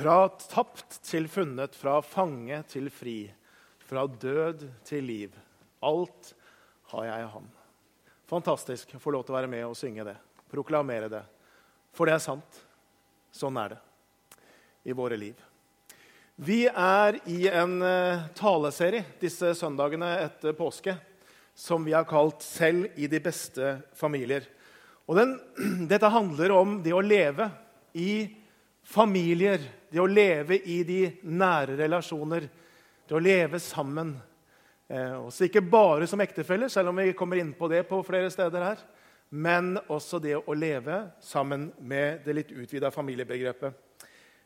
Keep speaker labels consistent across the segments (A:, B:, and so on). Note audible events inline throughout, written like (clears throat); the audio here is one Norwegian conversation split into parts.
A: Fra tapt til funnet, fra fange til fri, fra død til liv. Alt har jeg i ham. Fantastisk å få lov til å være med og synge det, proklamere det. For det er sant. Sånn er det i våre liv. Vi er i en uh, taleserie disse søndagene etter påske som vi har kalt 'Selv i de beste familier'. Og den, (clears throat) dette handler om det å leve i familier, det å leve i de nære relasjoner, det å leve sammen. Eh, også ikke bare som ektefeller, selv om vi kommer inn på det på flere steder her, men også det å leve sammen med det litt utvida familiebegrepet.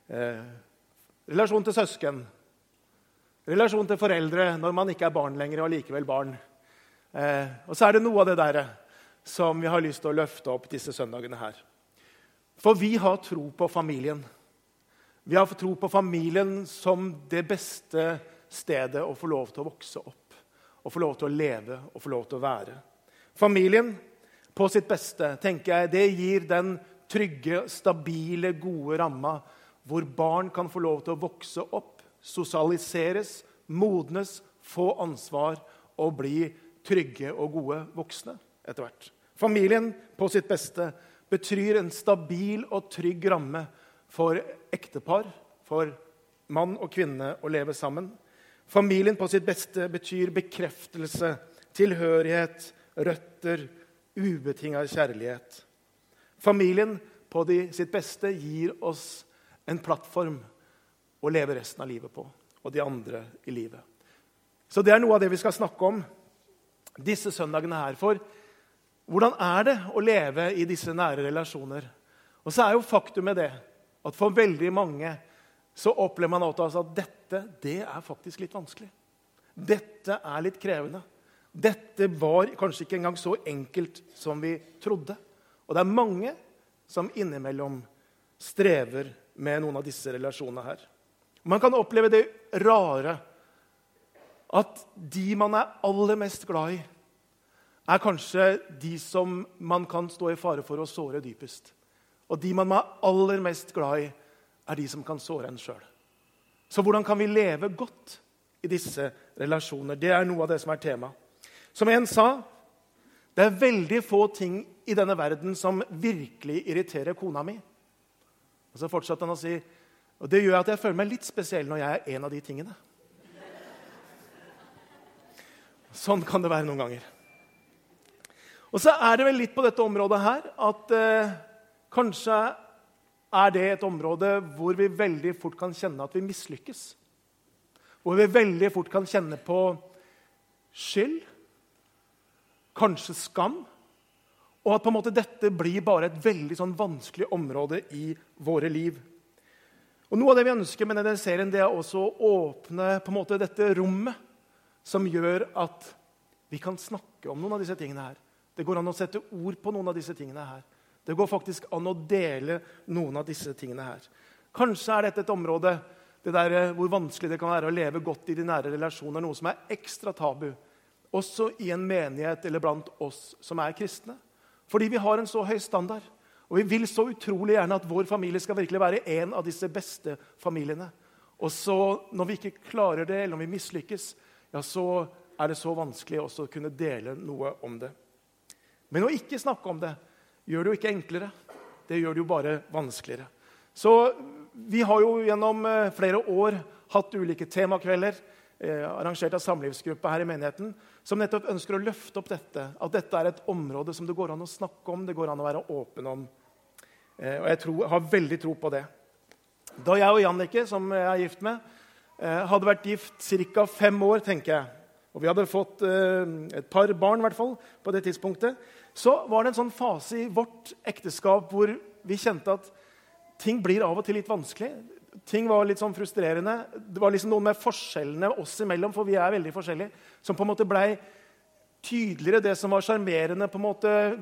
A: Eh, relasjon til søsken, relasjon til foreldre når man ikke er barn lenger og likevel barn. Eh, og så er det noe av det der som vi har lyst til å løfte opp disse søndagene her. For vi har tro på familien. Vi har tro på familien som det beste stedet å få lov til å vokse opp, å få lov til å leve og få lov til å være. Familien på sitt beste tenker jeg, det gir den trygge, stabile, gode ramma hvor barn kan få lov til å vokse opp, sosialiseres, modnes, få ansvar og bli trygge og gode voksne etter hvert. Familien på sitt beste betyr en stabil og trygg ramme for ektepar, for mann og kvinne å leve sammen. Familien på sitt beste betyr bekreftelse, tilhørighet, røtter, ubetinga kjærlighet. Familien på de, sitt beste gir oss en plattform å leve resten av livet på, og de andre i livet. Så det er noe av det vi skal snakke om disse søndagene her. For hvordan er det å leve i disse nære relasjoner? Og så er jo faktumet det at for veldig mange så opplever man også at dette det er faktisk litt vanskelig. Dette er litt krevende. Dette var kanskje ikke engang så enkelt som vi trodde. Og det er mange som innimellom strever med noen av disse relasjonene her. Man kan oppleve det rare at de man er aller mest glad i, er kanskje de som man kan stå i fare for å såre dypest. Og de man er aller mest glad i, er de som kan såre en sjøl. Så hvordan kan vi leve godt i disse relasjoner? Det er noe av det som er tema. Som en sa, det er veldig få ting i denne verden som virkelig irriterer kona mi. Og så fortsatte han å si og det gjør at jeg føler meg litt spesiell når jeg er en av de tingene. Sånn kan det være noen ganger. Og så er det vel litt på dette området her at eh, kanskje er det et område hvor vi veldig fort kan kjenne at vi mislykkes. Hvor vi veldig fort kan kjenne på skyld, kanskje skam. Og at på en måte dette blir bare et veldig sånn vanskelig område i våre liv. Og Noe av det vi ønsker med denne serien, det er også å åpne på en måte dette rommet som gjør at vi kan snakke om noen av disse tingene her. Det går an å sette ord på noen av disse tingene her. Det går faktisk an å dele noen av disse tingene her. Kanskje er dette et område det der, eh, hvor vanskelig det kan være å leve godt i de nære relasjoner, noe som er ekstra tabu, også i en menighet eller blant oss som er kristne. Fordi vi har en så høy standard. Og vi vil så utrolig gjerne at vår familie skal virkelig være en av disse beste familiene. Og så, når vi ikke klarer det, eller når vi mislykkes, ja, så er det så vanskelig også å kunne dele noe om det. Men å ikke snakke om det gjør det jo ikke enklere. Det gjør det jo bare vanskeligere. Så vi har jo gjennom eh, flere år hatt ulike temakvelder eh, arrangert av samlivsgruppa her i menigheten, som nettopp ønsker å løfte opp dette. At dette er et område som det går an å snakke om, det går an å være åpen om. Eh, og jeg tror, har veldig tro på det. Da jeg og Jannicke, som jeg er gift med, eh, hadde vært gift ca. fem år, tenker jeg, og vi hadde fått eh, et par barn hvert fall, på det tidspunktet, så var det en sånn fase i vårt ekteskap hvor vi kjente at ting blir av og til litt vanskelig. Ting var litt sånn frustrerende. Det var liksom noe med forskjellene oss imellom, for vi er veldig forskjellige, som på en måte blei tydeligere. Det som var sjarmerende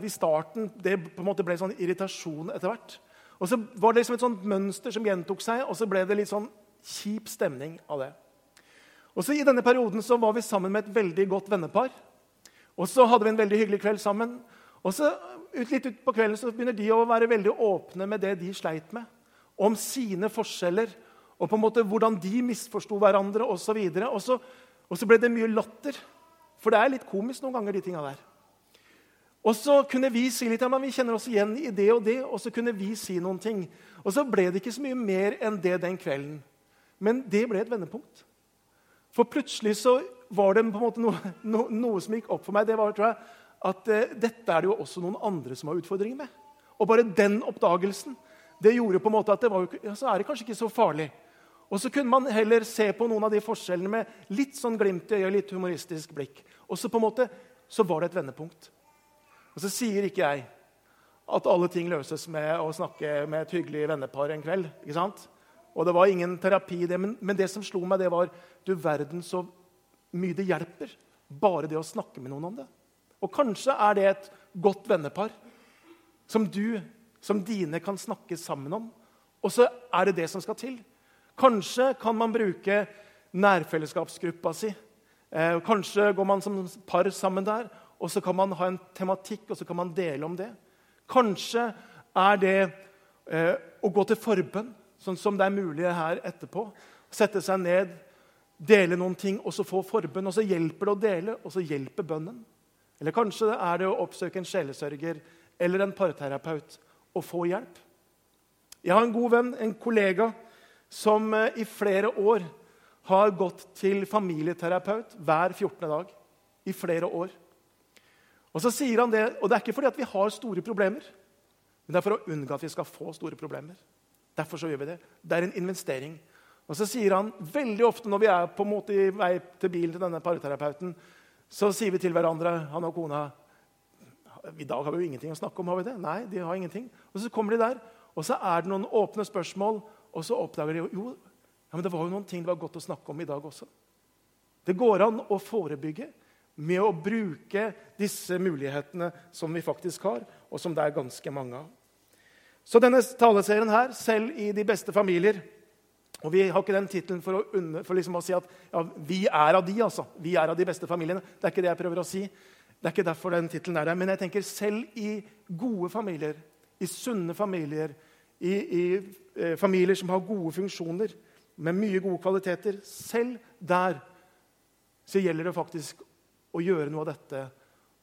A: i starten, det på en måte ble sånn irritasjon etter hvert. Og så var det liksom et sånt mønster som gjentok seg, og så ble det litt sånn kjip stemning av det. Og så I denne perioden så var vi sammen med et veldig godt vennepar. Og så hadde vi en veldig hyggelig kveld sammen. Og så ut, Litt ut på kvelden så begynner de å være veldig åpne med det de sleit med. Om sine forskjeller og på en måte hvordan de misforsto hverandre osv. Og, og, så, og så ble det mye latter. For det er litt komisk noen ganger, de tinga der. Og så kunne vi si litt, ja, men vi kjenner oss igjen i det og det, og så kunne vi si noen ting. Og så ble det ikke så mye mer enn det den kvelden. Men det ble et vendepunkt. For plutselig så var det på en måte noe, no, noe som gikk opp for meg. Det var tror jeg, at eh, dette er det jo også noen andre som har utfordringer med. Og bare den oppdagelsen det gjorde på en måte at det var, jo, ja, så er det kanskje ikke så farlig. Og så kunne man heller se på noen av de forskjellene med litt sånn glimt i øyet, litt humoristisk blikk. Og så på en måte, så var det et vendepunkt. Og så sier ikke jeg at alle ting løses med å snakke med et hyggelig vennepar en kveld. ikke sant? Og det var ingen terapi i det, men, men, det som slo meg, det var du verden så mye det hjelper. Bare det å snakke med noen om det. Og kanskje er det et godt vennepar som du, som dine, kan snakke sammen om. Og så er det det som skal til. Kanskje kan man bruke nærfellesskapsgruppa si. Eh, kanskje går man som par sammen der og så kan man ha en tematikk, og så kan man dele om det. Kanskje er det eh, å gå til forbønn, sånn som det er mulig her etterpå. Sette seg ned, dele noen ting, og så få forbønn. Og så hjelper det å dele, og så hjelper bønnen. Eller kanskje er det å oppsøke en sjelesørger eller en parterapeut og få hjelp. Jeg har en god venn, en kollega, som eh, i flere år har gått til familieterapeut hver 14. dag. I flere år. Og så sier han det, og det er ikke fordi vi har store problemer, men det er for å unngå at vi skal få store problemer. Derfor så gjør vi det. Det er en investering. Og så sier han veldig ofte når vi er på en måte i vei til bilen til denne parterapeuten, så sier vi til hverandre, han og kona I dag har vi jo ingenting å snakke om. har vi det? Nei, de har ingenting. Og så kommer de der, og så er det noen åpne spørsmål, og så oppdager de jo ja, men det var jo noen ting det var godt å snakke om i dag også. Det går an å forebygge med å bruke disse mulighetene som vi faktisk har, og som det er ganske mange av. Så denne taleserien her, 'Selv i de beste familier' og Vi har ikke den tittelen for, å, for liksom å si at ja, vi er av de, altså. Vi er av de beste familiene. Det er ikke det jeg prøver å si. Det er ikke derfor den tittelen er der. Men jeg tenker selv i gode familier, i sunne familier, i, i eh, familier som har gode funksjoner, med mye gode kvaliteter Selv der så gjelder det faktisk å gjøre noe av dette.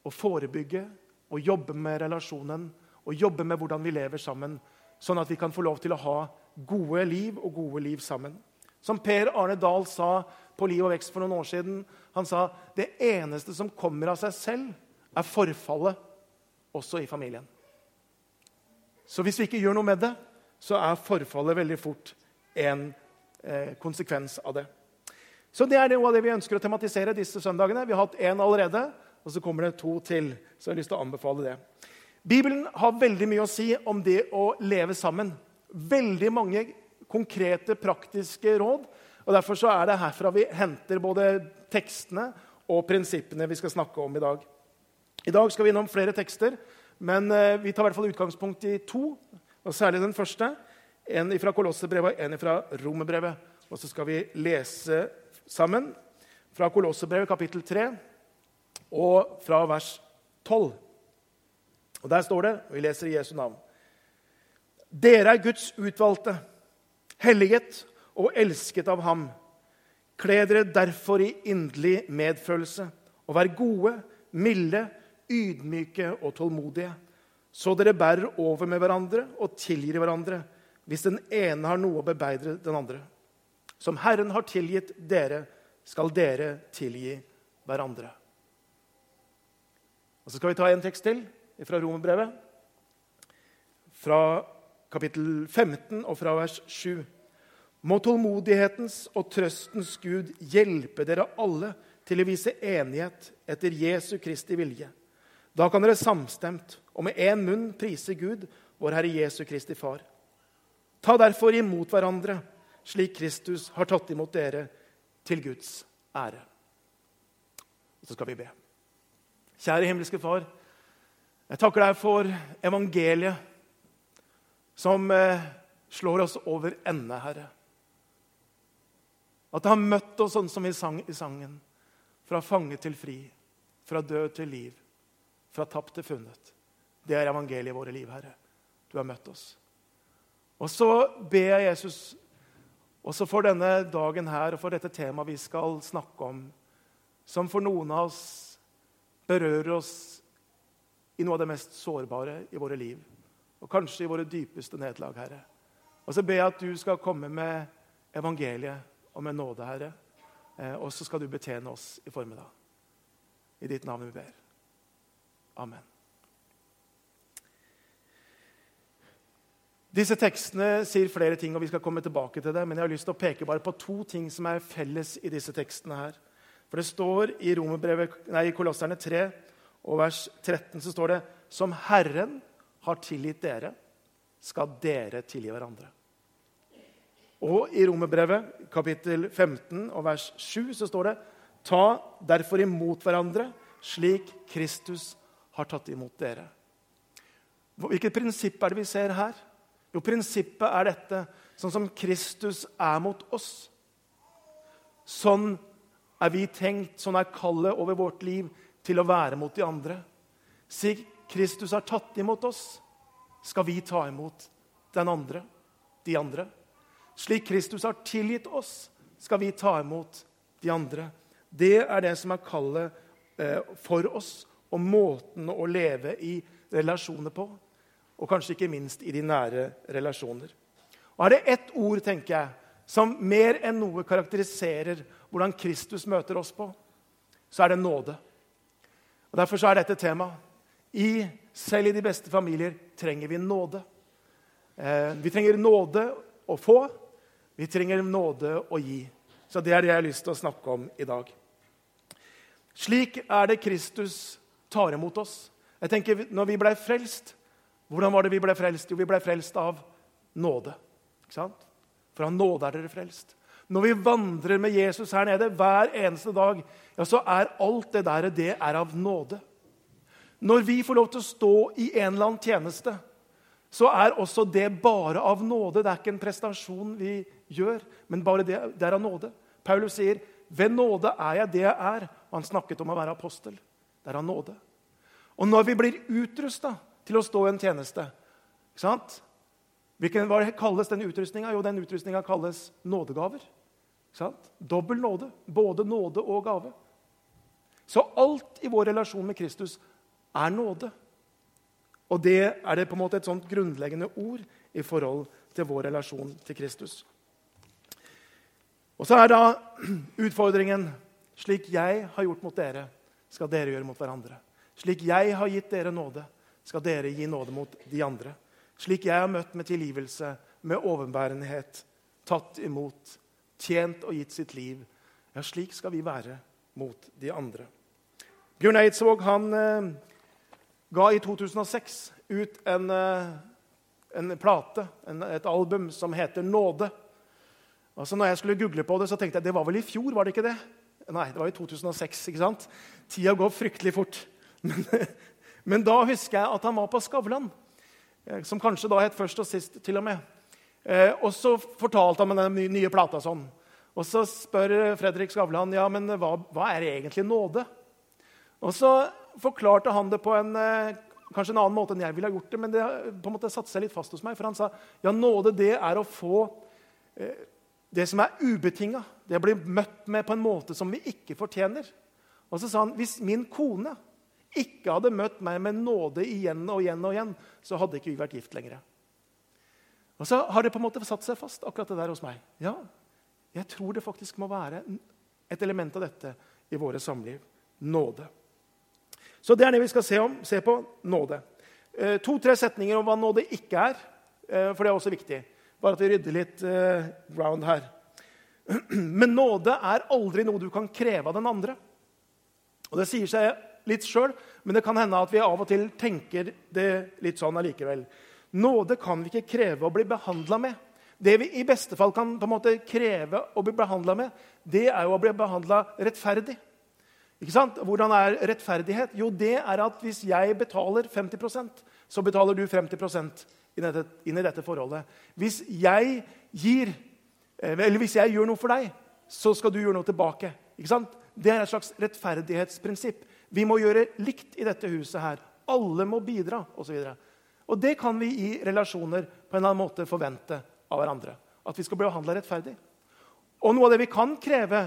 A: Å forebygge og jobbe med relasjonen og jobbe med hvordan vi lever sammen. Sånn at vi kan få lov til å ha gode liv og gode liv sammen. Som Per Arne Dahl sa på Liv og vekst for noen år siden. Han sa det eneste som kommer av seg selv, er forfallet også i familien. Så hvis vi ikke gjør noe med det, så er forfallet veldig fort en eh, konsekvens av det. Så Det er noe av det vi ønsker å tematisere disse søndagene. Vi har hatt én allerede, og så kommer det to til. Så jeg har lyst til å anbefale det. Bibelen har veldig mye å si om det å leve sammen. Veldig mange konkrete, praktiske råd. og Derfor så er det herfra vi henter både tekstene og prinsippene vi skal snakke om i dag. I dag skal vi innom flere tekster, men eh, vi tar i hvert fall utgangspunkt i to. og Særlig den første. En fra Kolossebrevet og en fra Romerbrevet. Og så skal vi lese sammen fra Kolossebrevet kapittel 3 og fra vers 12. Og Der står det, og vi leser i Jesu navn Dere er Guds utvalgte, helliget og elsket av ham. Kle dere derfor i inderlig medfølelse og vær gode, milde, ydmyke og tålmodige, så dere bærer over med hverandre og tilgir hverandre hvis den ene har noe å bebeidre den andre. Som Herren har tilgitt dere, skal dere tilgi hverandre. Og Så skal vi ta en tekst til fra Romerbrevet. Fra kapittel 15 og fra vers 7. Må tålmodighetens og trøstens Gud hjelpe dere alle til å vise enighet etter Jesu Kristi vilje. Da kan dere samstemt og med én munn prise Gud, vår Herre Jesu Kristi Far. Ta derfor imot hverandre slik Kristus har tatt imot dere, til Guds ære. Så skal vi be. Kjære himmelske Far. Jeg takker deg for evangeliet som eh, slår oss over ende, Herre. At det har møtt oss sånn som vi sang i sangen. Fra fange til fri, fra død til liv, fra tapt til funnet. Det er evangeliet i våre liv, Herre. Du har møtt oss. Og så ber jeg Jesus Også for denne dagen her og for dette temaet vi skal snakke om, som for noen av oss berører oss i noe av det mest sårbare i våre liv. Og kanskje i våre dypeste nederlag, Herre. Og så ber jeg at du skal komme med evangeliet og med nåde, Herre. Eh, og så skal du betjene oss i formiddag. I ditt navn vi ber. Amen. Disse tekstene sier flere ting, og vi skal komme tilbake til det. Men jeg har lyst til å peke bare på to ting som er felles i disse tekstene. her. For det står i, nei, i Kolosserne 3 og vers 13 så står det som Herren har tilgitt dere, skal dere tilgi hverandre. Og i Romerbrevet kapittel 15 og vers 7 så står det Ta derfor imot hverandre slik Kristus har tatt imot dere. Hvilket prinsipp er det vi ser her? Jo, prinsippet er dette. Sånn som Kristus er mot oss. Sånn er vi tenkt, sånn er kallet over vårt liv til å være mot de andre. Slik Kristus har tatt imot oss, skal vi ta imot den andre, de andre. Slik Kristus har tilgitt oss, skal vi ta imot de andre. Det er det som er kallet eh, for oss, og måten å leve i relasjoner på. Og kanskje ikke minst i de nære relasjoner. Og Er det ett ord tenker jeg, som mer enn noe karakteriserer hvordan Kristus møter oss på, så er det nåde. Og Derfor er dette tema. I, selv i de beste familier trenger vi nåde. Eh, vi trenger nåde å få, vi trenger nåde å gi. Så det er det jeg har lyst til å snakke om i dag. Slik er det Kristus tar imot oss. Jeg tenker, når vi ble frelst, Hvordan var det vi ble frelst? Jo, vi ble frelst av nåde. Ikke sant? For av nåde er dere frelst. Når vi vandrer med Jesus her nede hver eneste dag, ja, så er alt det der det er av nåde. Når vi får lov til å stå i en eller annen tjeneste, så er også det bare av nåde. Det er ikke en prestasjon vi gjør, men bare det, det er av nåde. Paulus sier, 'Ved nåde er jeg det jeg er.' Og han snakket om å være apostel. Det er av nåde. Og når vi blir utrusta til å stå i en tjeneste ikke sant? Hvilken, hva kalles den utrustninga? Jo, den utrustninga kalles nådegaver. Dobbel nåde. Både nåde og gave. Så alt i vår relasjon med Kristus er nåde. Og det er det på en måte et sånt grunnleggende ord i forhold til vår relasjon til Kristus. Og så er da (clears throat) utfordringen slik jeg har gjort mot dere, skal dere gjøre mot hverandre. Slik jeg har gitt dere nåde, skal dere gi nåde mot de andre. Slik jeg har møtt med tilgivelse, med overbærenhet, tatt imot, tjent og gitt sitt liv. Ja, slik skal vi være mot de andre. Bjørn Eidsvåg han eh, ga i 2006 ut en, eh, en plate, en, et album, som heter 'Nåde'. Altså, når jeg skulle google på det, så tenkte jeg det var vel i fjor? var det ikke det? Nei, det var i 2006. ikke sant? Tida går fryktelig fort. (laughs) Men, men da husker jeg at han var på Skavlan, eh, som kanskje da het Først og sist. til Og med. Eh, og så fortalte han om den nye plata sånn. Og så spør Fredrik Skavlan ja, men hva, hva er egentlig nåde. Og så forklarte han det på en eh, kanskje en annen måte enn jeg ville ha gjort det, men det på en måte satte seg litt fast hos meg. For han sa ja, nåde det er å få eh, det som er ubetinga. Det blir møtt med på en måte som vi ikke fortjener. Og så sa han hvis min kone ikke hadde møtt meg med nåde igjen og igjen, og igjen, så hadde ikke vi vært gift lenger. Og så har det på en måte satt seg fast, akkurat det der hos meg. Ja, jeg tror det faktisk må være et element av dette i våre samliv. Nåde. Så det er det vi skal se, om, se på. Nåde. Eh, To-tre setninger om hva nåde ikke er, eh, for det er også viktig. Bare at vi rydder litt eh, ground her. (clears throat) Men nåde er aldri noe du kan kreve av den andre. Og Det sier seg litt sjøl, men det kan hende at vi av og til tenker det litt sånn allikevel. Nåde kan vi ikke kreve å bli behandla med. Det vi i beste fall kan på en måte kreve å bli behandla med, det er jo å bli behandla rettferdig. Ikke sant? Hvordan er rettferdighet? Jo, det er at hvis jeg betaler 50% så betaler du 50% inn i dette forholdet. Hvis jeg gir, eh, eller hvis jeg gjør noe for deg, så skal du gjøre noe tilbake. Ikke sant? Det er et slags rettferdighetsprinsipp. Vi må gjøre likt i dette huset her. Alle må bidra, osv. Og, og det kan vi i relasjoner på en eller annen måte forvente av hverandre. At vi skal bli behandla rettferdig. Og noe av det vi kan kreve,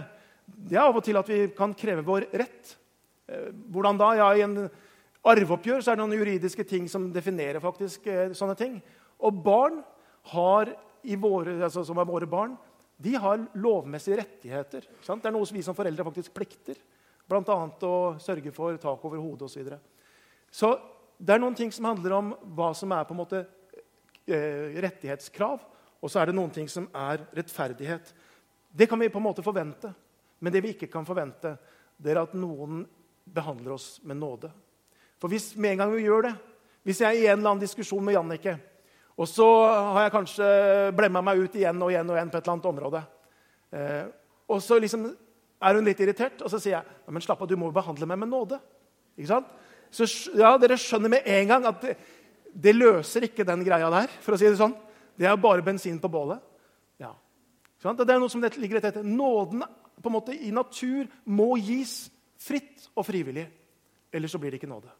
A: det er av og til at vi kan kreve vår rett. Eh, hvordan da? Ja, I en arveoppgjør så er det noen juridiske ting som definerer faktisk eh, sånne ting. Og barn har våre, altså, som er våre barn, de har lovmessige rettigheter. Det er noe som vi som foreldre faktisk plikter. Bl.a. å sørge for tak over hodet osv. Så, videre. så det er noen ting som handler om hva som er på en måte eh, rettighetskrav, og så er det noen ting som er rettferdighet. Det kan vi på en måte forvente. Men det vi ikke kan forvente, det er at noen behandler oss med nåde. For hvis med en gang vi gjør det, hvis jeg er i en eller annen diskusjon med Jannicke, og så har jeg kanskje blemma meg ut igjen og igjen og igjen på et eller annet område, eh, og så liksom er hun litt irritert, og så sier jeg ja, men slapp av, du må behandle meg med nåde. Ikke sant? Så ja, Dere skjønner med en gang at det, det løser ikke den greia der. for å si Det sånn. Det er bare bensin på bålet. Ja. Det er noe som ligger etter. Nåden på en måte i natur må gis fritt og frivillig. Ellers så blir det ikke nåde.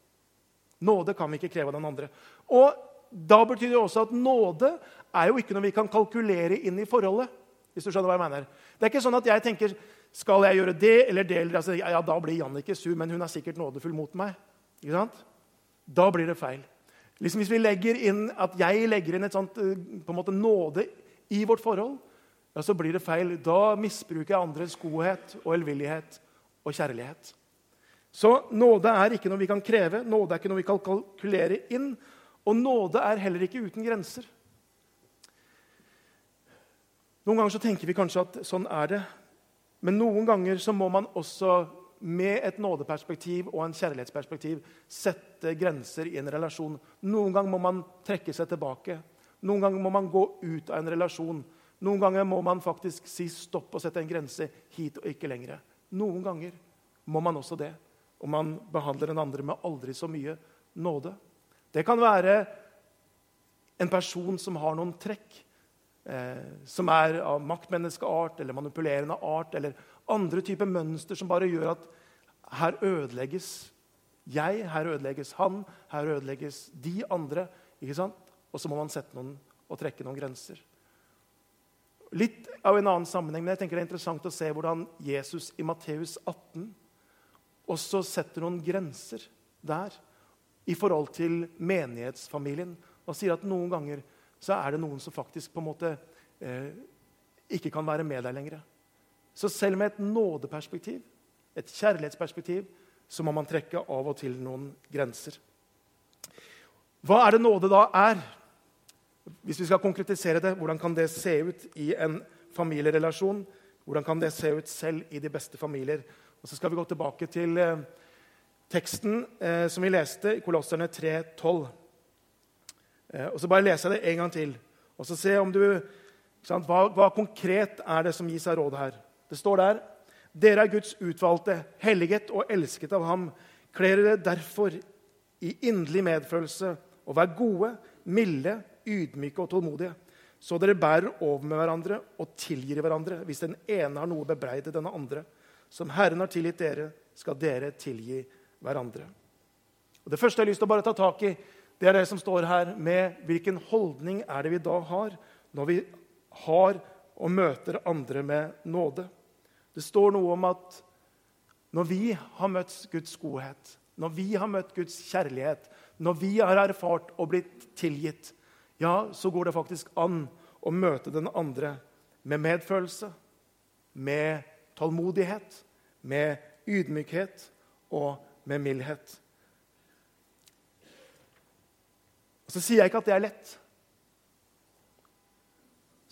A: Nåde kan vi ikke kreve av den andre. Og Da betyr det også at nåde er jo ikke noe vi kan kalkulere inn i forholdet. hvis du skjønner hva jeg mener. Det er ikke sånn at jeg tenker skal jeg gjøre det eller det. Eller, altså, ja, Da blir Jannicke sur, men hun er sikkert nådefull mot meg. Ikke sant? Da blir det feil. Liksom Hvis vi legger inn at jeg legger inn et sånt eh, på en måte nåde i vårt forhold, ja, så blir det feil. Da misbruker jeg andres godhet og elvillighet og kjærlighet. Så nåde er ikke noe vi kan kreve, nåde er ikke noe vi kan kalkulere inn. Og nåde er heller ikke uten grenser. Noen ganger så tenker vi kanskje at sånn er det. Men noen ganger så må man også med et nådeperspektiv og en kjærlighetsperspektiv sette grenser i en relasjon. Noen ganger må man trekke seg tilbake. Noen ganger må man gå ut av en relasjon. Noen ganger må man faktisk si stopp og sette en grense hit og ikke lenger. Noen ganger må man også det. Og man behandler den andre med aldri så mye nåde. Det kan være en person som har noen trekk eh, som er av maktmenneskeart eller manipulerende art, eller andre typer mønster som bare gjør at her ødelegges jeg, her ødelegges han, her ødelegges de andre. ikke sant? Og så må man sette noen og trekke noen grenser. Litt av en annen sammenheng, men jeg tenker det er interessant å se hvordan Jesus i Matteus 18 også setter noen grenser der i forhold til menighetsfamilien. Og sier at noen ganger så er det noen som faktisk på en måte eh, ikke kan være med deg lenger. Så selv med et nådeperspektiv, et kjærlighetsperspektiv, så må man trekke av og til noen grenser. Hva er det nåde da er? Hvis vi skal konkretisere det, hvordan kan det se ut i en familierelasjon? Hvordan kan det se ut selv i de beste familier? Og Så skal vi gå tilbake til eh, teksten eh, som vi leste i Kolosserne 3,12. Eh, og så bare leser jeg det en gang til. Og så se om du, sant, hva, hva, konkret er det som gis av råd her. Det står der dere er Guds utvalgte, helliget og elsket av ham. Kler dere derfor i inderlig medfølelse og vær gode, milde, ydmyke og tålmodige, så dere bærer over med hverandre og tilgir hverandre hvis den ene har noe å bebreide denne andre. Som Herren har tilgitt dere, skal dere tilgi hverandre. Og det første jeg har lyst til å bare ta tak i, det er det som står her med hvilken holdning er det vi da har når vi har og møter andre med nåde. Det står noe om at når vi har møtt Guds godhet, når vi har møtt Guds kjærlighet, når vi har erfart og blitt tilgitt, ja, så går det faktisk an å møte den andre med medfølelse, med tålmodighet, med ydmykhet og med mildhet. Og Så sier jeg ikke at det er lett.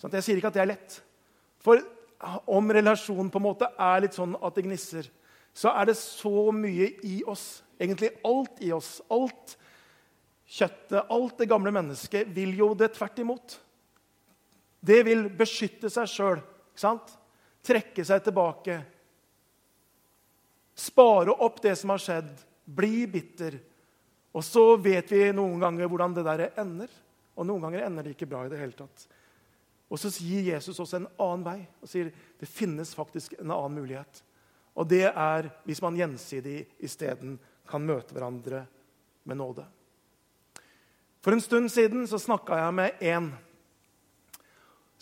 A: Sånn jeg sier ikke at det er lett. For om relasjonen på en måte er litt sånn at det gnisser, så er det så mye i oss, egentlig alt i oss, alt Kjøttet, alt det gamle mennesket, vil jo det tvert imot. Det vil beskytte seg sjøl, trekke seg tilbake. Spare opp det som har skjedd, bli bitter. Og så vet vi noen ganger hvordan det der ender. Og noen ganger ender det ikke bra i det hele tatt. Og så sier Jesus oss en annen vei og sier det finnes faktisk en annen mulighet. Og det er hvis man gjensidig isteden kan møte hverandre med nåde. For en stund siden så snakka jeg med en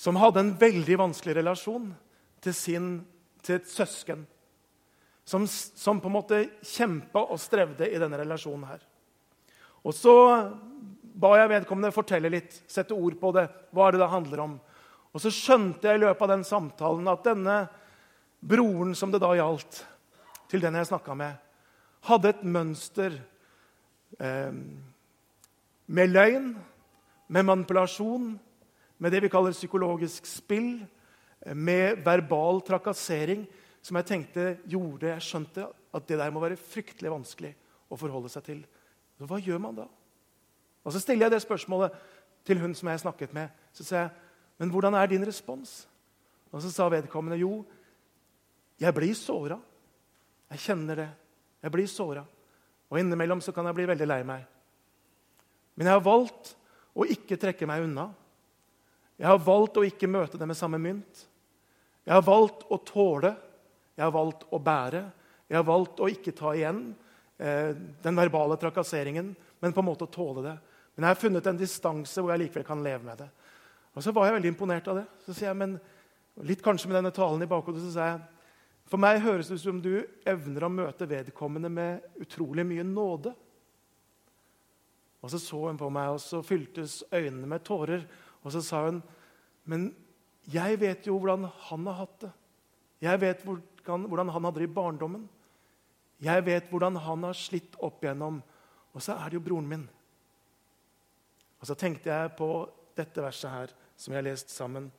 A: som hadde en veldig vanskelig relasjon til, sin, til et søsken som, som, på en måte kjempa og strevde i denne relasjonen her. Og så ba jeg vedkommende fortelle litt, sette ord på det. Hva er det det handler om? Og så skjønte jeg i løpet av den samtalen at denne broren som det da gjaldt, til den jeg snakka med, hadde et mønster eh, med løgn, med manipulasjon, med det vi kaller psykologisk spill, med verbal trakassering, som jeg tenkte gjorde Jeg skjønte at det der må være fryktelig vanskelig å forholde seg til. Så hva gjør man da? Og Så stiller jeg det spørsmålet til hun som jeg snakket med. Så sier jeg, 'Men hvordan er din respons?' Og så sa vedkommende, 'Jo, jeg blir såra. Jeg kjenner det. Jeg blir såra. Og innimellom så kan jeg bli veldig lei meg. Men jeg har valgt å ikke trekke meg unna. Jeg har valgt å ikke møte det med samme mynt. Jeg har valgt å tåle. Jeg har valgt å bære. Jeg har valgt å ikke ta igjen eh, den verbale trakasseringen, men på en måte å tåle det. Men jeg har funnet en distanse hvor jeg likevel kan leve med det. Og så var jeg veldig imponert av det. Så sier jeg, men litt kanskje med denne talen i bakhodet, så sier jeg for meg høres det ut som du evner å møte vedkommende med utrolig mye nåde. Og Så så hun på meg, og så fyltes øynene med tårer. Og så sa hun, 'Men jeg vet jo hvordan han har hatt det.' 'Jeg vet hvordan han hadde det i barndommen.' 'Jeg vet hvordan han har slitt opp igjennom.' Og så er det jo broren min. Og så tenkte jeg på dette verset her, som jeg har lest sammen.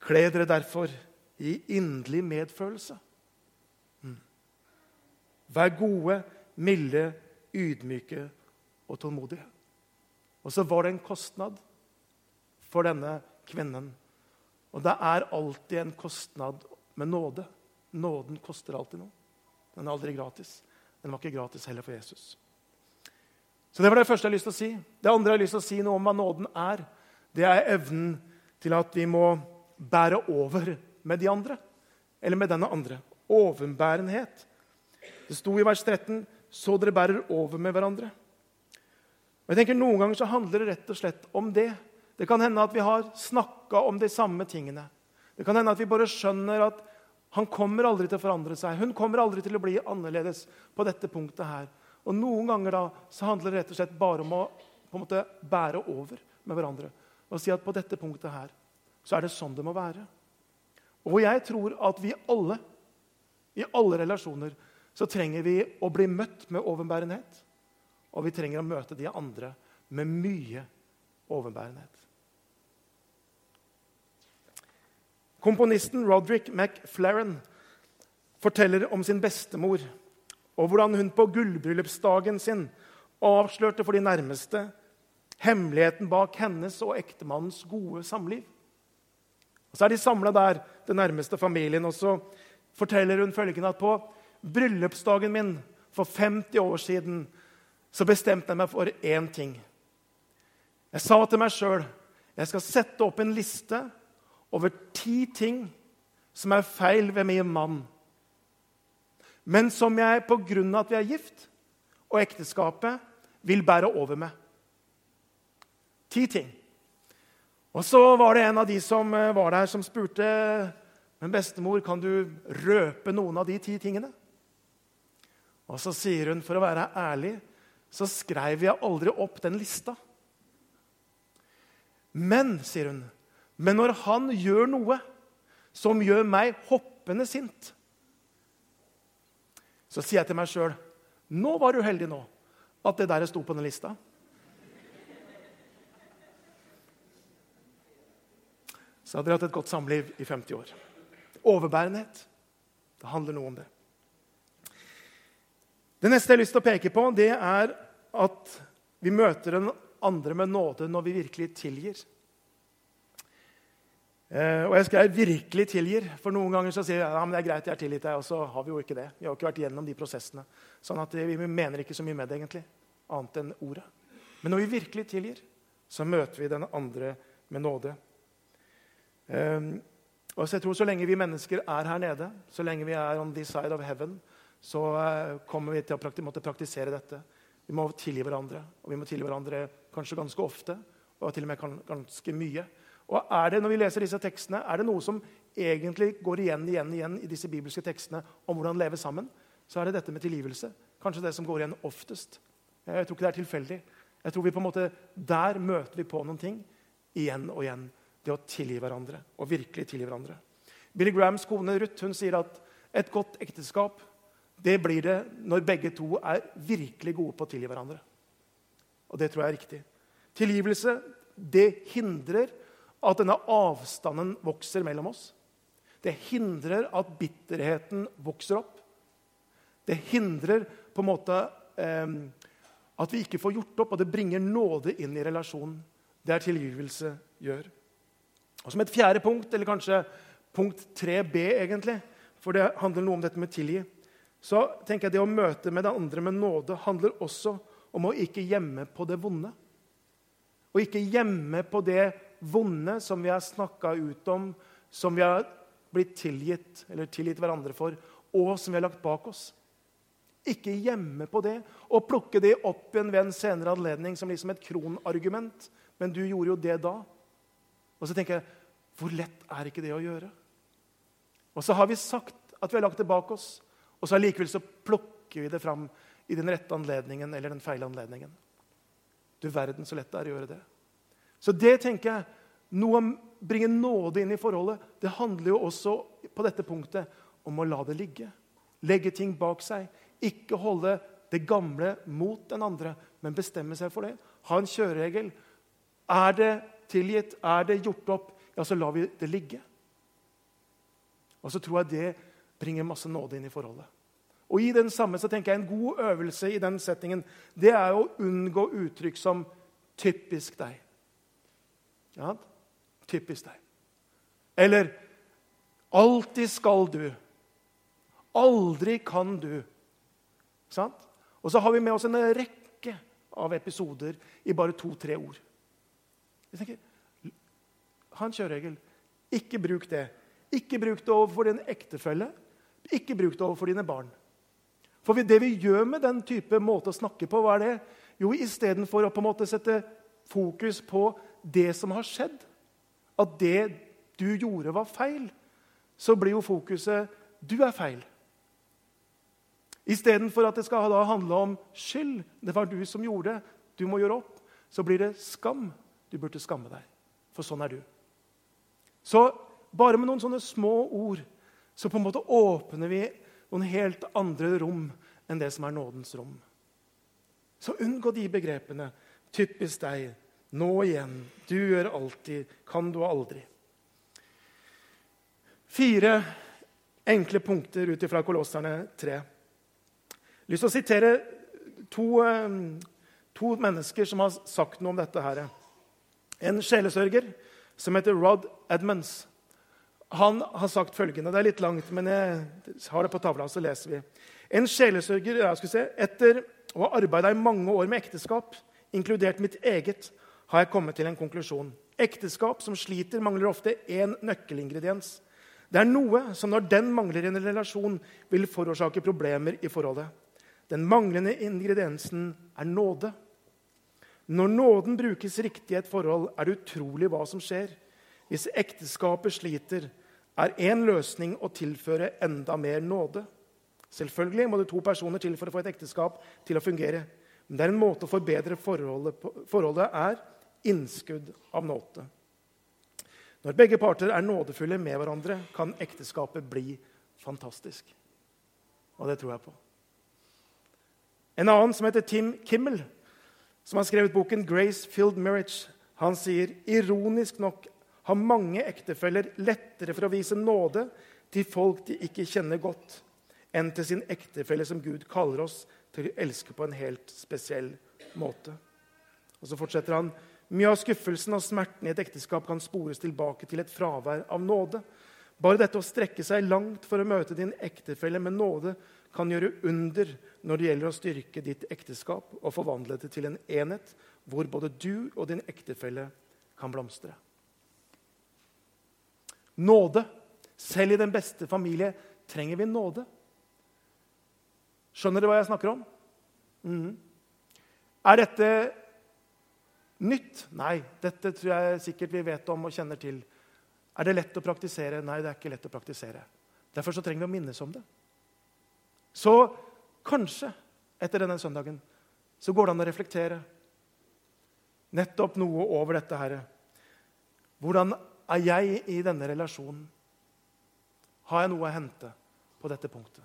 A: Kle dere derfor i inderlig medfølelse. Mm. Vær gode, milde, ydmyke og tålmodige. Og så var det en kostnad for denne kvinnen. Og det er alltid en kostnad med nåde. Nåden koster alltid noe. Den er aldri gratis. Den var ikke gratis heller for Jesus. Så Det var det første jeg har lyst til å si. Det andre jeg har lyst til å si noe om hva nåden er, det er evnen til at vi må bære over med de andre. Eller med denne andre. Overbærenhet. Det sto i vers 13 så dere bærer over med hverandre. Og jeg tenker Noen ganger så handler det rett og slett om det. Det kan hende at vi har snakka om de samme tingene. Det kan hende at vi bare skjønner at han kommer aldri til å forandre seg. Hun kommer aldri til å bli annerledes på dette punktet her. Og Noen ganger da så handler det rett og slett bare om å på en måte bære over med hverandre. Og si at på dette punktet her så er det sånn det må være. Og jeg tror at vi alle, i alle relasjoner, så trenger vi å bli møtt med overbærenhet. Og vi trenger å møte de andre med mye overbærenhet. Komponisten Roderick McFlaren forteller om sin bestemor og hvordan hun på gullbryllupsdagen sin avslørte for de nærmeste hemmeligheten bak hennes og ektemannens gode samliv. Og Så er de samla der, den nærmeste familien, og så forteller hun følgende at på bryllupsdagen min for 50 år siden så bestemte jeg meg for én ting. Jeg sa til meg sjøl jeg skal sette opp en liste over ti ting som er feil ved min mann men som jeg pga. at vi er gift, og ekteskapet, vil bære over med. Ti ting. Og så var det en av de som eh, var der, som spurte men bestemor, kan du røpe noen av de ti tingene. Og så sier hun, for å være ærlig, så skrev jeg aldri opp den lista. Men, sier hun, men når han gjør noe som gjør meg hoppende sint, så sier jeg til meg sjøl Nå var du heldig nå at det der sto på den lista. Så hadde dere hatt et godt samliv i 50 år. Overbærenhet. Det handler noe om det. Det neste jeg har lyst til å peke på, det er at vi møter den andre med nåde når vi virkelig tilgir. Eh, og jeg skrev 'virkelig tilgir', for noen ganger så sier jeg ja, men det er greit, jeg har tilgitt deg, og så har vi jo ikke det. Vi har jo ikke vært gjennom de prosessene. Sånn at vi mener ikke så mye med det, egentlig, annet enn ordet. Men når vi virkelig tilgir, så møter vi den andre med nåde. Um, og så jeg tror Så lenge vi mennesker er her nede, så lenge vi er on this side of heaven, så uh, kommer vi til å måtte praktisere dette. Vi må tilgi hverandre, og vi må tilgi hverandre kanskje ganske ofte. Og til og med ganske mye. Og er det, når vi leser disse tekstene, er det noe som egentlig går igjen igjen, igjen i disse bibelske tekstene om hvordan leve sammen, så er det dette med tilgivelse. Kanskje det som går igjen oftest. Jeg tror ikke det er tilfeldig. Jeg tror vi på en måte, Der møter vi på noen ting igjen og igjen. Det å tilgi hverandre. Og virkelig tilgi hverandre. Billy Grahams kone Ruth hun sier at et godt ekteskap det blir det når begge to er virkelig gode på å tilgi hverandre. Og det tror jeg er riktig. Tilgivelse det hindrer at denne avstanden vokser mellom oss. Det hindrer at bitterheten vokser opp. Det hindrer på en måte eh, at vi ikke får gjort opp, og det bringer nåde inn i relasjonen. Det er tilgivelse gjør. Og Som et fjerde punkt, eller kanskje punkt 3b, egentlig, for det handler noe om dette med tilgi, så tenker jeg det å møte med den andre med nåde handler også om å ikke gjemme på det vonde. Og ikke gjemme på det vonde som vi har snakka ut om, som vi har blitt tilgitt eller tilgitt hverandre for, og som vi har lagt bak oss. Ikke gjemme på det og plukke det opp igjen ved en senere anledning som liksom et kronargument. Men du gjorde jo det da. Og så tenker jeg hvor lett er ikke det å gjøre? Og så har vi sagt at vi har lagt det bak oss, og så allikevel så plukker vi det fram i den rette anledningen eller den feile anledningen. Du verden så lett det er å gjøre det. Så det tenker jeg, noe om bringe nåde inn i forholdet, det handler jo også på dette punktet om å la det ligge. Legge ting bak seg. Ikke holde det gamle mot den andre, men bestemme seg for det. Ha en kjøreregel. Er det tilgitt, er det gjort opp, ja, så lar vi det ligge. Og så tror jeg det bringer masse nåde inn i forholdet. Og i den samme så tenker jeg En god øvelse i den settingen det er å unngå uttrykk som 'typisk deg'. Ja, typisk deg. Eller 'alltid skal du'. Aldri kan du. Sant? Og så har vi med oss en rekke av episoder i bare to-tre ord. Jeg tenker, Ha en kjøreregel. Ikke bruk det. Ikke bruk det overfor din ektefelle. Ikke bruk det overfor dine barn. For det vi gjør med den type måte å snakke på, hva er det? Jo, istedenfor å på en måte sette fokus på det som har skjedd, at det du gjorde, var feil, så blir jo fokuset du er feil. Istedenfor at det skal handle om skyld, det var du som gjorde det, du må gjøre opp, så blir det skam. Du burde skamme deg, for sånn er du. Så bare med noen sånne små ord så på en måte åpner vi noen helt andre rom enn det som er nådens rom. Så unngå de begrepene. Typisk deg. Nå igjen. Du gjør alltid. Kan du aldri. Fire enkle punkter ut ifra Kolosserne 3 lyst til å sitere to, eh, to, mennesker som har sagt noe om dette. her. En sjelesørger som heter Rod Edmonds. Han har sagt følgende Det er litt langt, men jeg har det på tavla, så leser vi. En sjelesørger jeg skal se, Etter å ha arbeida i mange år med ekteskap, inkludert mitt eget, har jeg kommet til en konklusjon. Ekteskap som sliter, mangler ofte én nøkkelingrediens. Det er noe som når den mangler i en relasjon, vil forårsake problemer i forholdet. Den manglende ingrediensen er nåde. Når nåden brukes riktig i et forhold, er det utrolig hva som skjer. Hvis ekteskapet sliter, er én løsning å tilføre enda mer nåde. Selvfølgelig må det to personer til for å få et ekteskap til å fungere. Men det er en måte å forbedre forholdet på. Forholdet er innskudd av nåde. Når begge parter er nådefulle med hverandre, kan ekteskapet bli fantastisk. Og det tror jeg på. En annen, som heter Tim Kimmel, som har skrevet boken 'Grace Filled Marriage', han sier ironisk nok har mange ektefeller lettere for å vise nåde til folk de ikke kjenner godt, enn til sin ektefelle som Gud kaller oss til å elske på en helt spesiell måte. Og Så fortsetter han. Mye av skuffelsen og smerten i et ekteskap kan spores tilbake til et fravær av nåde. Bare dette å strekke seg langt for å møte din ektefelle med nåde kan gjøre under når det gjelder å styrke ditt ekteskap og forvandle det til en enhet hvor både du og din ektefelle kan blomstre. Nåde. Selv i den beste familie trenger vi nåde. Skjønner dere hva jeg snakker om? Mm. Er dette Nytt? Nei, dette tror jeg sikkert vi vet om og kjenner til. Er det lett å praktisere? Nei, det er ikke lett å praktisere. Derfor så trenger vi å minnes om det. Så kanskje etter denne søndagen så går det an å reflektere nettopp noe over dette her. Hvordan er jeg i denne relasjonen? Har jeg noe å hente på dette punktet?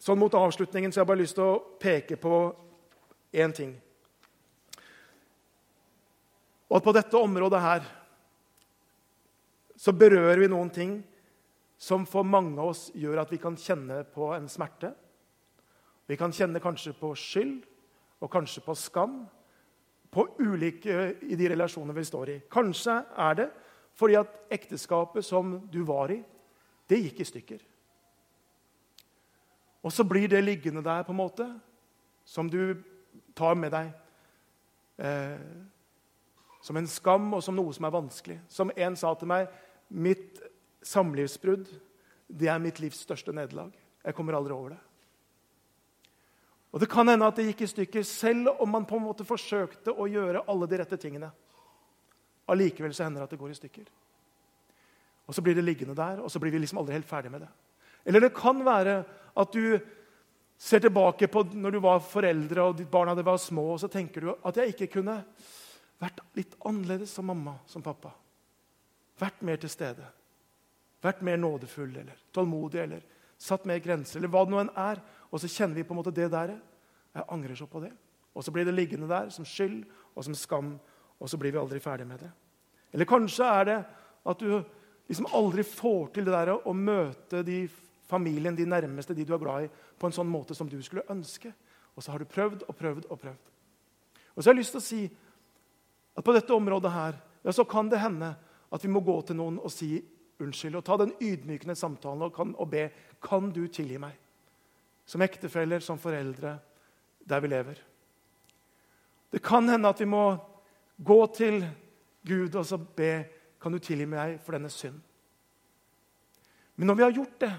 A: Sånn Mot avslutningen så har jeg bare lyst til å peke på én ting. Og at på dette området her så berører vi noen ting som for mange av oss gjør at vi kan kjenne på en smerte. Vi kan kjenne kanskje på skyld og kanskje på skam på ulike i de relasjonene vi står i. Kanskje er det fordi at ekteskapet som du var i, det gikk i stykker. Og så blir det liggende der på en måte, som du tar med deg. Eh, som en skam og som noe som er vanskelig. Som en sa til meg Mitt samlivsbrudd det er mitt livs største nederlag. Jeg kommer aldri over det. Og Det kan hende at det gikk i stykker, selv om man på en måte forsøkte å gjøre alle de rette tingene. Allikevel så hender det at det går i stykker. Og Så blir det liggende der, og så blir vi liksom aldri helt ferdig med det. Eller det kan være at du ser tilbake på når du var foreldre og ditt barna var små, og så tenker du at jeg ikke kunne vært litt annerledes som mamma, som pappa. Vært mer til stede. Vært mer nådefull eller tålmodig eller satt mer grenser, eller hva det nå enn er. Og så kjenner vi på en måte det der. Jeg angrer så på det. Og så blir det liggende der som skyld og som skam, og så blir vi aldri ferdig med det. Eller kanskje er det at du liksom aldri får til det der å møte de familien, de nærmeste, de du er glad i, på en sånn måte som du skulle ønske. Og så har du prøvd og prøvd og prøvd. Og så har jeg lyst til å si at på dette området her, ja, så kan det hende at vi må gå til noen og si unnskyld. Og ta den ydmykende samtalen og, kan, og be kan du tilgi meg. Som ektefeller, som foreldre, der vi lever. Det kan hende at vi må gå til Gud og så be kan du tilgi meg for denne synd. Men når vi har gjort det,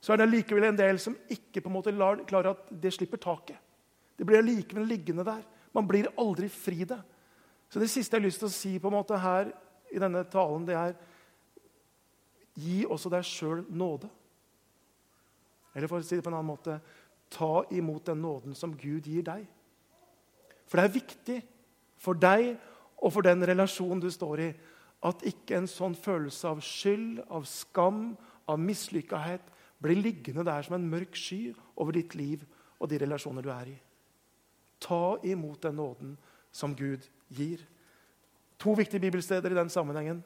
A: så er det likevel en del som ikke på en måte lar, klarer at det slipper taket. Det blir likevel liggende der. Man blir aldri fri det. Så det siste jeg har lyst til å si på en måte her i denne talen, det er Gi også deg sjøl nåde. Eller for å si det på en annen måte ta imot den nåden som Gud gir deg. For det er viktig for deg og for den relasjonen du står i, at ikke en sånn følelse av skyld, av skam, av mislykkahet blir liggende der som en mørk sky over ditt liv og de relasjoner du er i. Ta imot den nåden som Gud gir. To viktige bibelsteder i den sammenhengen.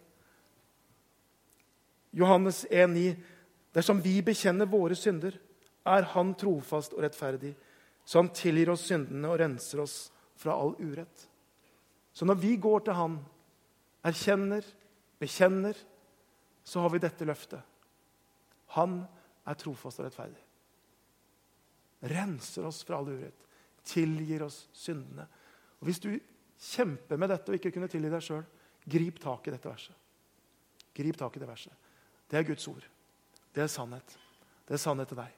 A: Johannes 1,9.: Dersom vi bekjenner våre synder, er Han trofast og rettferdig, så Han tilgir oss syndene og renser oss fra all urett. Så når vi går til Han, erkjenner, bekjenner, så har vi dette løftet. Han er trofast og rettferdig. Renser oss fra all urett, tilgir oss syndene. Og Hvis du kjemper med dette og ikke kunne tilgi deg sjøl, grip tak i dette verset. Grip tak i det verset. Det er Guds ord. Det er sannhet. Det er sannhet til deg.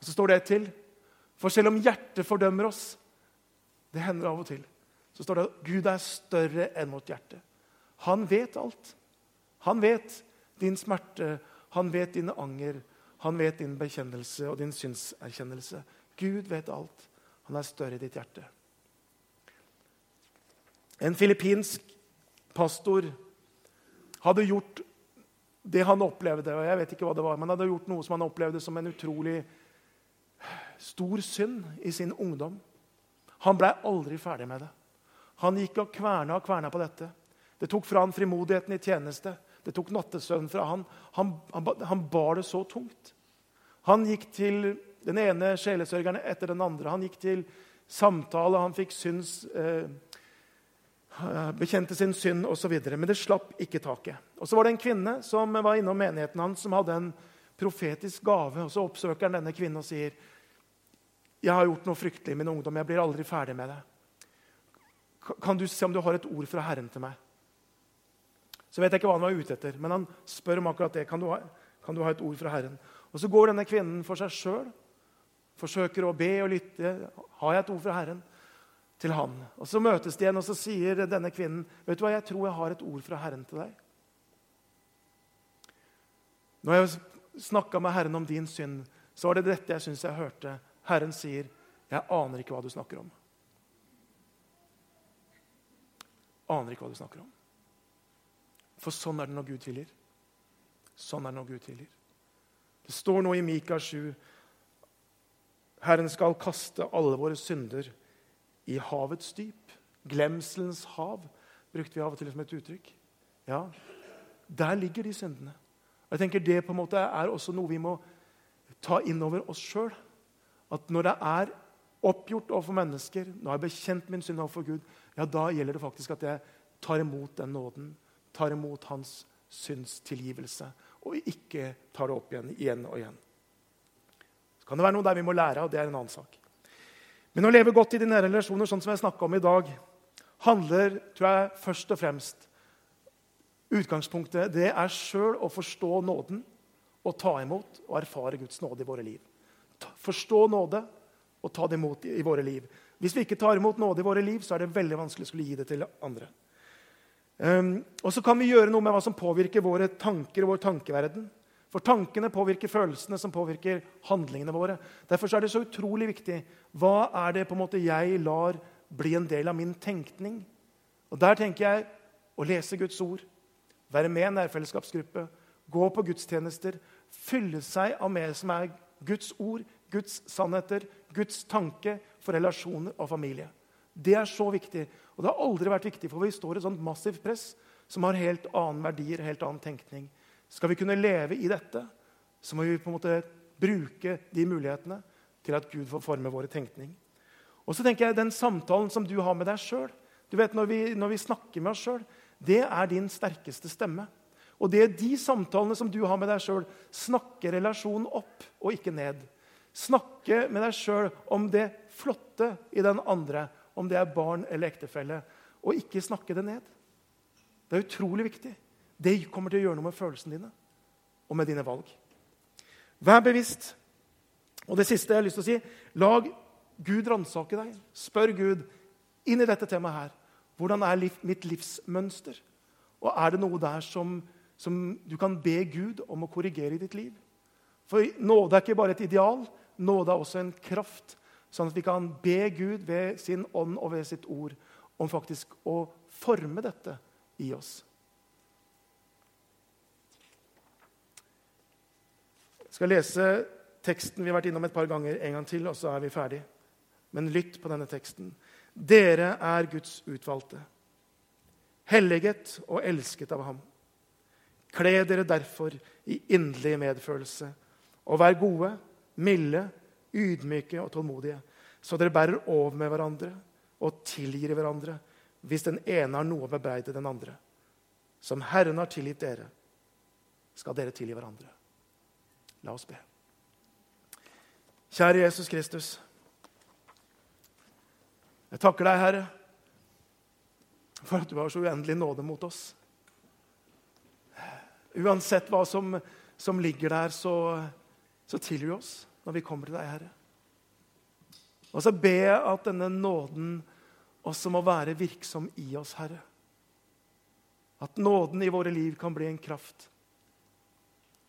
A: Og Så står det et til. For selv om hjertet fordømmer oss Det hender av og til. Så står det at Gud er større enn vårt hjerte. Han vet alt. Han vet din smerte, han vet dine anger, han vet din bekjennelse og din synserkjennelse. Gud vet alt. Han er større i ditt hjerte. En filippinsk pastor hadde gjort det han opplevde og jeg vet ikke hva det var, men hadde gjort noe som han opplevde som en utrolig stor synd i sin ungdom. Han blei aldri ferdig med det. Han gikk og kverna og kverna på dette. Det tok fra han frimodigheten i tjeneste. Det tok nattesøvn fra han. Han, han. han, bar det så tungt. Han gikk til den ene sjelesørgeren etter den andre. Han gikk til samtale, han fikk syns... Eh, bekjente sin synd osv. Men det slapp ikke taket. Og Så var det en kvinne som var innom menigheten hans, som hadde en profetisk gave. og Så oppsøker han denne kvinnen og sier, 'Jeg har gjort noe fryktelig i min ungdom. Jeg blir aldri ferdig med det.' 'Kan du se om du har et ord fra Herren til meg?' Så vet jeg ikke hva han var ute etter, men han spør om akkurat det. Kan du ha, kan du ha et ord fra Herren? Og Så går denne kvinnen for seg sjøl forsøker å be og lytte. Har jeg et ord fra Herren? Til han. Og Så møtes de igjen, og så sier denne kvinnen vet du hva, jeg tror jeg har et ord fra Herren til deg. Når jeg snakka med Herren om din synd, så var det dette jeg syns jeg hørte. Herren sier, 'Jeg aner ikke hva du snakker om'. Aner ikke hva du snakker om. For sånn er det når Gud tilgir. Sånn er det når Gud tilgir. Det står nå i Mika 7 Herren skal kaste alle våre synder i havets dyp. Glemselens hav brukte vi av og til som et uttrykk. Ja, Der ligger de syndene. Og Jeg tenker Det på en måte er også noe vi må ta inn over oss sjøl. At når det er oppgjort overfor mennesker, når jeg har bekjent min synd overfor Gud, ja, da gjelder det faktisk at jeg tar imot den nåden, tar imot hans syndstilgivelse, og ikke tar det opp igjen igjen og igjen. Så kan det være noe der vi må lære, og det er en annen sak. Men å leve godt i de nære relasjoner, sånn som jeg snakka om i dag, handler tror jeg, først og fremst Utgangspunktet det er sjøl å forstå nåden og ta imot og erfare Guds nåde i våre liv. Forstå nåde og ta det imot i våre liv. Hvis vi ikke tar imot nåde i våre liv, så er det veldig vanskelig å skulle gi det til andre. Um, og så kan vi gjøre noe med hva som påvirker våre tanker og vår tankeverden. For tankene påvirker følelsene, som påvirker handlingene våre. Derfor er det så utrolig viktig. Hva er det på en måte jeg lar bli en del av min tenkning? Og Der tenker jeg å lese Guds ord, være med i en nærfellesskapsgruppe, gå på gudstjenester, fylle seg av mer som er Guds ord, Guds sannheter, Guds tanke for relasjoner og familie. Det er så viktig. Og det har aldri vært viktig, for vi står i et sånt massivt press som har helt annen verdier, helt annen tenkning. Skal vi kunne leve i dette, så må vi på en måte bruke de mulighetene til at Gud får forme våre tenkning. Og så tenker jeg Den samtalen som du har med deg sjøl når, når, vi snakker med oss sjøl, det er din sterkeste stemme. Og det er de samtalene som du har med deg sjøl, snakke relasjonen opp og ikke ned. Snakke med deg sjøl om det flotte i den andre, om det er barn eller ektefelle, og ikke snakke det ned. Det er utrolig viktig. Det kommer til å gjøre noe med følelsene dine og med dine valg. Vær bevisst. Og det siste jeg har lyst til å si, lag Gud ransake deg. Spør Gud inn i dette temaet her. Hvordan er liv, mitt livsmønster? Og er det noe der som, som du kan be Gud om å korrigere i ditt liv? For nåde er ikke bare et ideal, nåde er også en kraft. Sånn at vi kan be Gud ved sin ånd og ved sitt ord om faktisk å forme dette i oss. Skal lese teksten vi har vært innom et par ganger en gang til, og så er vi ferdig. Men lytt på denne teksten. Dere er Guds utvalgte, helliget og elsket av ham. Kle dere derfor i inderlig medfølelse, og vær gode, milde, ydmyke og tålmodige, så dere bærer over med hverandre og tilgir hverandre hvis den ene har noe å bebreide den andre. Som Herren har tilgitt dere, skal dere tilgi hverandre. La oss be. Kjære Jesus Kristus. Jeg takker deg, Herre, for at du har så uendelig nåde mot oss. Uansett hva som, som ligger der, så, så tilgi oss når vi kommer til deg, Herre. Og så ber jeg at denne nåden også må være virksom i oss, Herre. At nåden i våre liv kan bli en kraft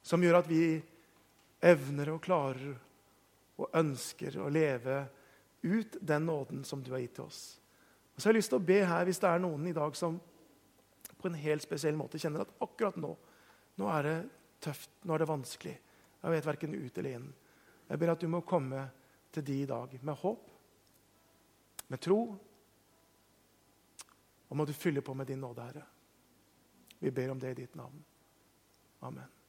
A: som gjør at vi evner og klarer og ønsker å leve ut den nåden som du har gitt til oss. Og så har jeg lyst til å be her, Hvis det er noen i dag som på en helt spesiell måte kjenner at akkurat nå nå er det tøft, nå er det vanskelig. Jeg vet verken ut eller inn. Jeg ber at du må komme til de i dag med håp, med tro. Og må du fylle på med din nåde, Herre. Vi ber om det i ditt navn. Amen.